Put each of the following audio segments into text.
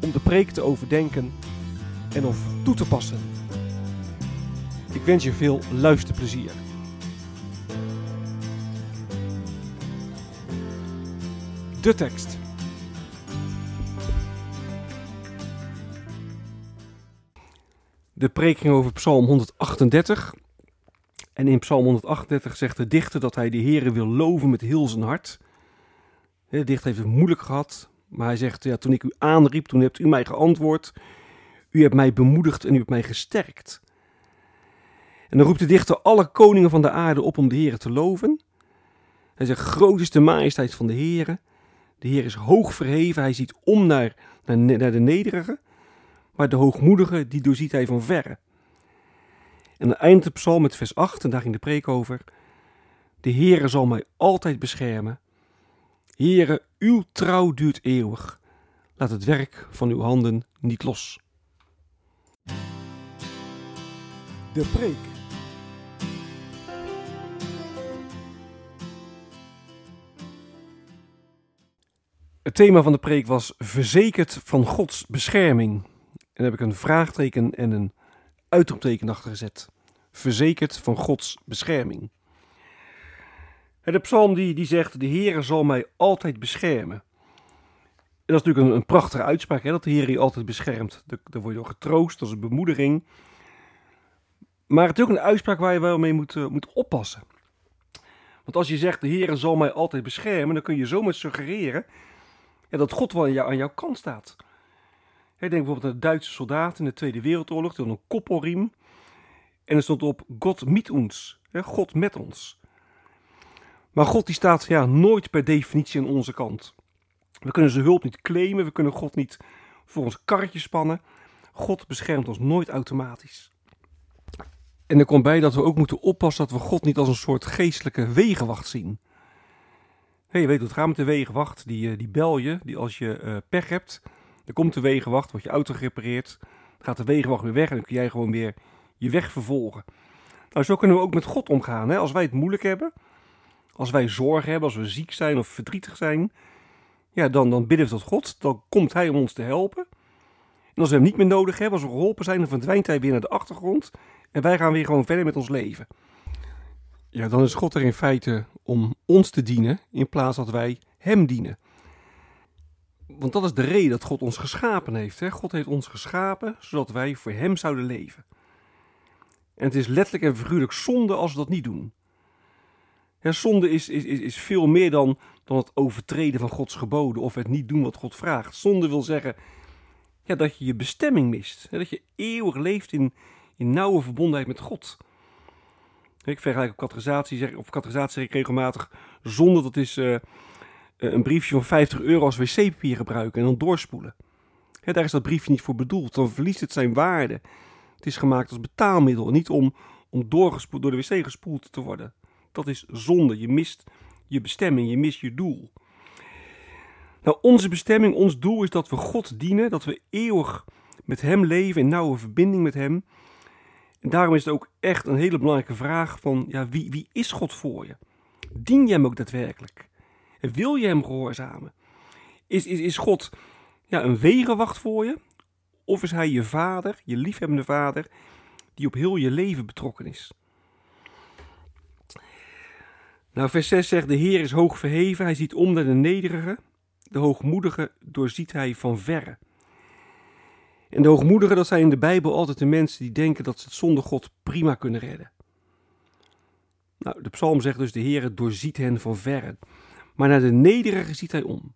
om de preek te overdenken en of toe te passen. Ik wens je veel luisterplezier. De tekst. De preek ging over Psalm 138. En in Psalm 138 zegt de dichter dat hij de Heere wil loven met heel zijn hart. De dichter heeft het moeilijk gehad, maar hij zegt, ja, toen ik u aanriep, toen hebt u mij geantwoord. U hebt mij bemoedigd en u hebt mij gesterkt. En dan roept de dichter alle koningen van de aarde op om de Heere te loven. Hij zegt, groot is de majesteit van de Heere. De Heer is hoog verheven, hij ziet om naar, naar, de nederige. Maar de hoogmoedige, die doorziet hij van verre. En dan eindigt de psalm met vers 8, en daar ging de preek over. De Heere zal mij altijd beschermen. Heere, uw trouw duurt eeuwig. Laat het werk van uw handen niet los. De preek. Het thema van de preek was verzekerd van Gods bescherming. En daar heb ik een vraagteken en een uitroepteken achter gezet. Verzekerd van Gods bescherming. En de psalm die, die zegt, de Heere zal mij altijd beschermen. En dat is natuurlijk een, een prachtige uitspraak, hè, dat de Heer je altijd beschermt. Daar, word je door getroost, dat is een bemoediging. Maar het is ook een uitspraak waar je wel mee moet, uh, moet oppassen. Want als je zegt, de Heere zal mij altijd beschermen, dan kun je zomaar suggereren dat God wel aan, jou, aan jouw kant staat. Denk bijvoorbeeld aan de Duitse soldaten in de Tweede Wereldoorlog. Die een koppelriem. En er stond op: God met ons. God met ons. Maar God die staat ja, nooit per definitie aan onze kant. We kunnen zijn hulp niet claimen. We kunnen God niet voor ons karretje spannen. God beschermt ons nooit automatisch. En er komt bij dat we ook moeten oppassen dat we God niet als een soort geestelijke wegenwacht zien. Hey, je weet hoe het gaat met de wegenwacht. Die, die bel je die als je uh, pech hebt. Er komt de wegenwacht, wordt je auto gerepareerd. Dan gaat de wegenwacht weer weg en dan kun jij gewoon weer je weg vervolgen. Nou, zo kunnen we ook met God omgaan. Hè? Als wij het moeilijk hebben, als wij zorgen hebben, als we ziek zijn of verdrietig zijn, ja, dan, dan bidden we tot God. Dan komt Hij om ons te helpen. En als we hem niet meer nodig hebben, als we geholpen zijn, dan verdwijnt Hij weer naar de achtergrond. En wij gaan weer gewoon verder met ons leven. Ja, dan is God er in feite om ons te dienen, in plaats dat wij Hem dienen. Want dat is de reden dat God ons geschapen heeft. Hè? God heeft ons geschapen zodat wij voor Hem zouden leven. En het is letterlijk en figuurlijk zonde als we dat niet doen. Zonde is, is, is, veel meer dan, dan het overtreden van Gods geboden of het niet doen wat God vraagt. Zonde wil zeggen ja, dat je je bestemming mist. Dat je eeuwig leeft in, in nauwe verbondenheid met God. Ik vergelijk op categorisatie, of categorisatie zeg ik regelmatig. Zonde, dat is uh, een briefje van 50 euro als wc-papier gebruiken en dan doorspoelen. Daar is dat briefje niet voor bedoeld. Dan verliest het zijn waarde. Het is gemaakt als betaalmiddel, niet om, om door de wc gespoeld te worden. Dat is zonde. Je mist je bestemming, je mist je doel. Nou, onze bestemming, ons doel is dat we God dienen, dat we eeuwig met Hem leven, in nauwe verbinding met Hem. En daarom is het ook echt een hele belangrijke vraag van, ja, wie, wie is God voor je? Dien je Hem ook daadwerkelijk? En wil je Hem gehoorzamen? Is, is, is God ja, een wegenwacht voor je? Of is Hij je vader, je liefhebbende vader, die op heel je leven betrokken is? Nou, vers 6 zegt, de Heer is hoog verheven, Hij ziet om naar de nederigen. de hoogmoedige doorziet hij van verre. En de hoogmoedigen, dat zijn in de Bijbel altijd de mensen die denken dat ze het zonder God prima kunnen redden. Nou, de psalm zegt dus, de Heer doorziet hen van verre. Maar naar de nederigen ziet hij om.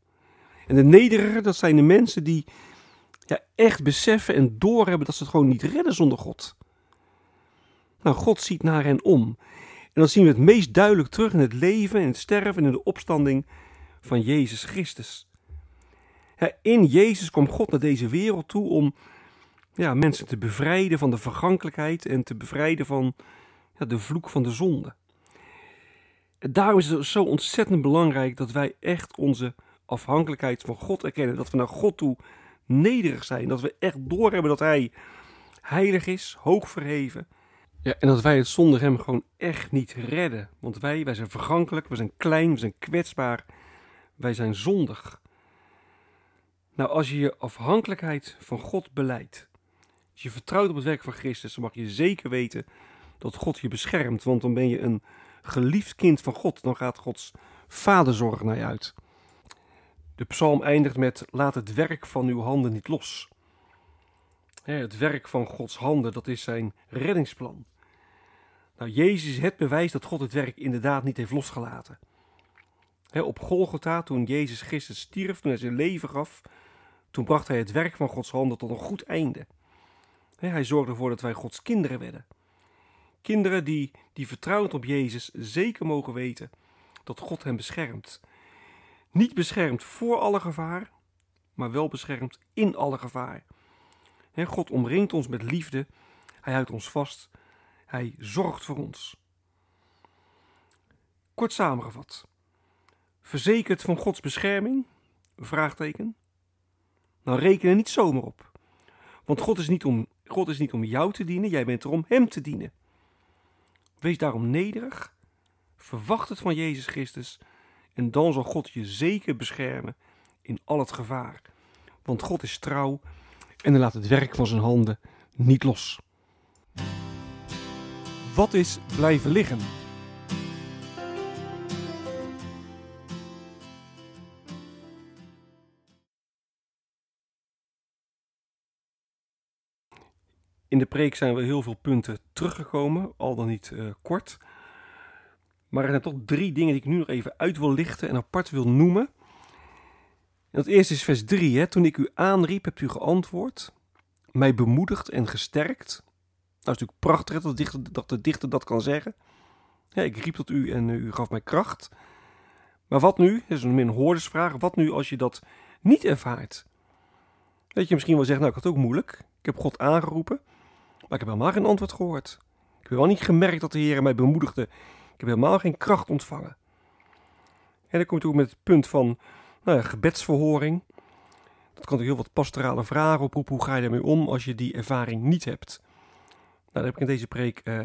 En de nederigen, dat zijn de mensen die ja, echt beseffen en doorhebben dat ze het gewoon niet redden zonder God. Nou, God ziet naar hen om. En dan zien we het meest duidelijk terug in het leven, in het sterven en in de opstanding van Jezus Christus. in Jezus kwam God naar deze wereld toe om ja, mensen te bevrijden van de vergankelijkheid en te bevrijden van ja, de vloek van de zonde. En daarom is het zo ontzettend belangrijk dat wij echt onze afhankelijkheid van God erkennen. Dat we naar God toe nederig zijn. Dat we echt doorhebben dat Hij heilig is, hoog verheven. Ja, en dat wij het zonder Hem gewoon echt niet redden. Want wij, wij zijn vergankelijk, we zijn klein, we zijn kwetsbaar, wij zijn zondig. Nou, als je je afhankelijkheid van God beleidt, als je vertrouwt op het werk van Christus, dan mag je zeker weten dat God je beschermt. Want dan ben je een geliefd kind van God. Dan gaat Gods vaderzorg naar je uit. De psalm eindigt met: Laat het werk van uw handen niet los. Het werk van Gods handen, dat is zijn reddingsplan. Nou, Jezus is het bewijs dat God het werk inderdaad niet heeft losgelaten. Op Golgotha, toen Jezus Christus stierf, toen hij zijn leven gaf, toen bracht hij het werk van Gods handen tot een goed einde. Hij zorgde ervoor dat wij Gods kinderen werden. Kinderen die, die vertrouwend op Jezus zeker mogen weten dat God hen beschermt. Niet beschermd voor alle gevaar, maar wel beschermd in alle gevaar. God omringt ons met liefde, Hij houdt ons vast, Hij zorgt voor ons. Kort samengevat. Verzekerd van Gods bescherming? Vraagteken. Nou, reken er niet zomaar op. Want God is, niet om, God is niet om jou te dienen, jij bent er om Hem te dienen. Wees daarom nederig, verwacht het van Jezus Christus en dan zal God je zeker beschermen in al het gevaar. Want God is trouw en hij laat het werk van zijn handen niet los. Wat is blijven liggen? In de preek zijn we heel veel punten teruggekomen, al dan niet uh, kort. Maar er zijn toch drie dingen die ik nu nog even uit wil lichten en apart wil noemen. En het eerste is vers 3. Hè. Toen ik u aanriep, hebt u geantwoord. Mij bemoedigd en gesterkt. Dat is natuurlijk prachtig dat de dichter dat, dichter dat kan zeggen. Ik riep tot u en u gaf mij kracht. Maar wat nu? Dat is een min hoordersvraag. Wat nu als je dat niet ervaart? Dat je misschien wel zegt, nou ik had het ook moeilijk. Ik heb God aangeroepen. Maar ik heb helemaal geen antwoord gehoord. Ik heb wel niet gemerkt dat de Heer mij bemoedigde. Ik heb helemaal geen kracht ontvangen. En dan komt u met het punt van nou ja, gebedsverhoring. Dat kan natuurlijk heel wat pastorale vragen oproepen. Hoe ga je daarmee om als je die ervaring niet hebt? Nou, daar heb ik in deze preek uh,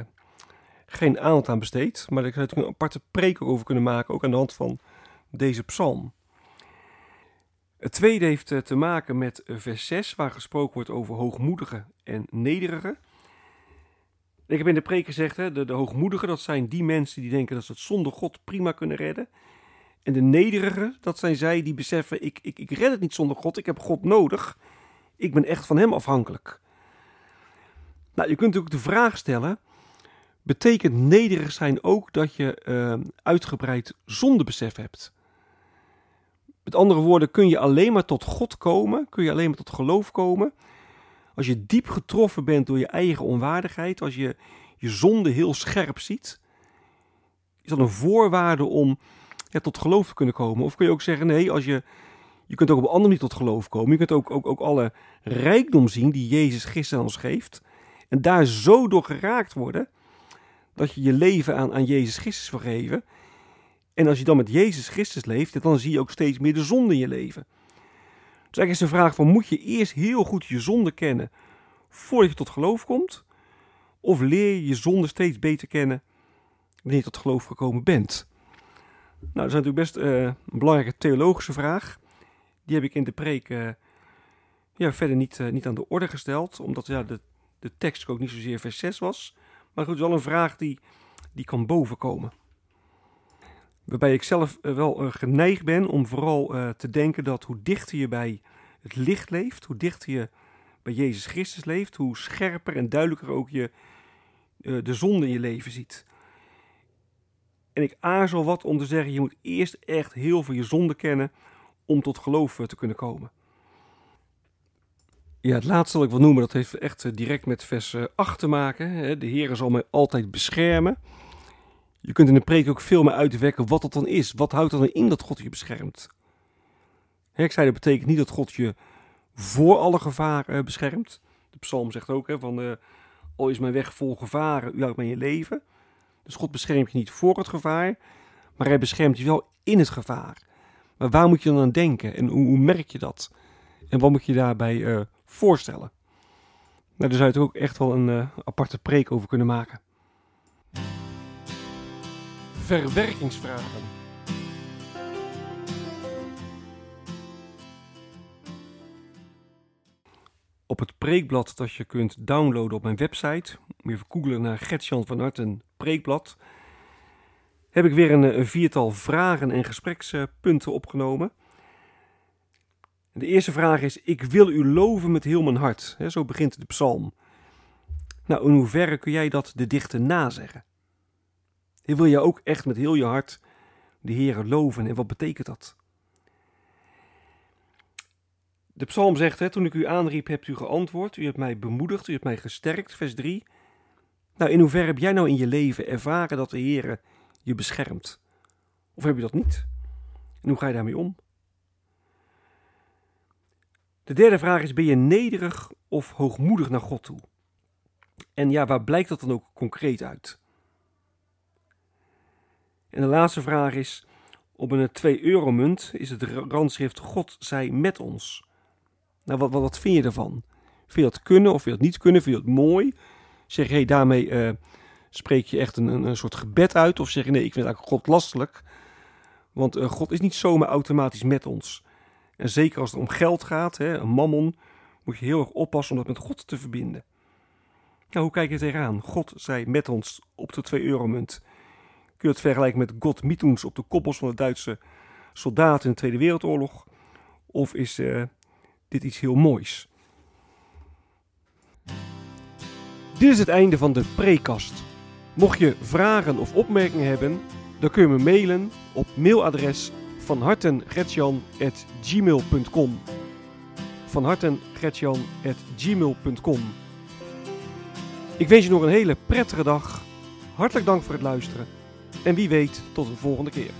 geen aandacht aan besteed. Maar daar zou ik een aparte preek over kunnen maken, ook aan de hand van deze psalm. Het tweede heeft eh, te maken met vers 6, waar gesproken wordt over hoogmoedige en nederige. Ik heb in de preek gezegd, hè, de, de hoogmoedigen, dat zijn die mensen die denken dat ze het zonder God prima kunnen redden. En de nederigen, dat zijn zij die beseffen, ik, ik, ik red het niet zonder God, ik heb God nodig. Ik ben echt van Hem afhankelijk. Nou, je kunt natuurlijk de vraag stellen, betekent nederig zijn ook dat je uh, uitgebreid zondebesef hebt? Met andere woorden, kun je alleen maar tot God komen, kun je alleen maar tot geloof komen als je diep getroffen bent door je eigen onwaardigheid, als je je zonde heel scherp ziet, is dat een voorwaarde om tot geloof te kunnen komen? Of kun je ook zeggen, nee, als je, je kunt ook op andere manier tot geloof komen. Je kunt ook, ook, ook alle rijkdom zien die Jezus Christus ons geeft. En daar zo door geraakt worden, dat je je leven aan, aan Jezus Christus wil geven. En als je dan met Jezus Christus leeft, dan zie je ook steeds meer de zonde in je leven. Dus eigenlijk is de vraag van, moet je eerst heel goed je zonde kennen voordat je tot geloof komt? Of leer je je zonde steeds beter kennen wanneer je tot geloof gekomen bent? Nou, dat is natuurlijk best uh, een belangrijke theologische vraag. Die heb ik in de preek uh, ja, verder niet, uh, niet aan de orde gesteld, omdat ja, de, de tekst ook niet zozeer vers 6 was. Maar goed, wel een vraag die, die kan bovenkomen. Waarbij ik zelf eh, wel eh, geneigd ben om vooral eh, te denken dat hoe dichter je bij het licht leeft, hoe dichter je bij Jezus Christus leeft, hoe scherper en duidelijker ook je de zonde in je leven ziet. En ik aarzel wat om te zeggen, je moet eerst echt heel veel je zonde kennen om tot geloof te kunnen komen. Ja, het laatste wat ik wil noemen, dat heeft echt direct met vers 8 te maken. De Heer zal mij altijd beschermen. Je kunt in de preek ook veel meer uitwerken wat dat dan is. Wat houdt er dan in dat God je beschermt? ik zei, dat betekent niet dat God je voor alle gevaar uh, beschermt. De psalm zegt ook, van, al is mijn weg vol gevaren, u houdt mij in leven. Dus God beschermt je niet voor het gevaar, maar hij beschermt je wel in het gevaar. Maar waar moet je dan aan denken en hoe, hoe merk je dat? En wat moet je daarbij voorstellen? Nou, daar zou je ook echt wel een aparte preek over kunnen maken. Verwerkingsvragen. Op het preekblad dat je kunt downloaden op mijn website, moet je even googlen naar Gertjan van Harten preekblad, heb ik weer een, een viertal vragen en gesprekspunten opgenomen. De eerste vraag is: Ik wil u loven met heel mijn hart. zo begint de psalm. Nou, in hoeverre kun jij dat de dichter nazeggen? wil je ook echt met heel je hart de Heer loven. En wat betekent dat? De psalm zegt, hè, toen ik u aanriep, hebt u geantwoord. U hebt mij bemoedigd, u hebt mij gesterkt. Vers 3. Nou, in hoeverre heb jij nou in je leven ervaren dat de Heer je beschermt? Of heb je dat niet? En hoe ga je daarmee om? De derde vraag is: ben je nederig of hoogmoedig naar God toe? En ja, waar blijkt dat dan ook concreet uit? En de laatste vraag is: op een 2 euro munt is het randschrift God zij met ons. Nou, wat, wat, wat vind je ervan? Vind je dat kunnen of vind je dat niet kunnen? Vind je dat mooi? Zeg je daarmee uh, spreek je echt een, een, soort gebed uit? Of zeg je nee, ik vind eigenlijk God lastelijk? Want uh, God is niet zomaar automatisch met ons. En zeker als het om geld gaat, hè, een mammon, moet je heel erg oppassen om dat met God te verbinden. Nou, hoe kijk je tegenaan? God zij met ons op de 2 euro munt. Kun je het vergelijken met God Mitoens op de koppels van de Duitse soldaten in de Tweede Wereldoorlog? Of is uh, dit iets heel moois? Dit is het einde van de prekast. Mocht je vragen of opmerkingen hebben, dan kun je me mailen op mailadres van hartengretjan.gmail.com van Ik wens je nog een hele prettige dag. Hartelijk dank voor het luisteren en wie weet, tot een volgende keer.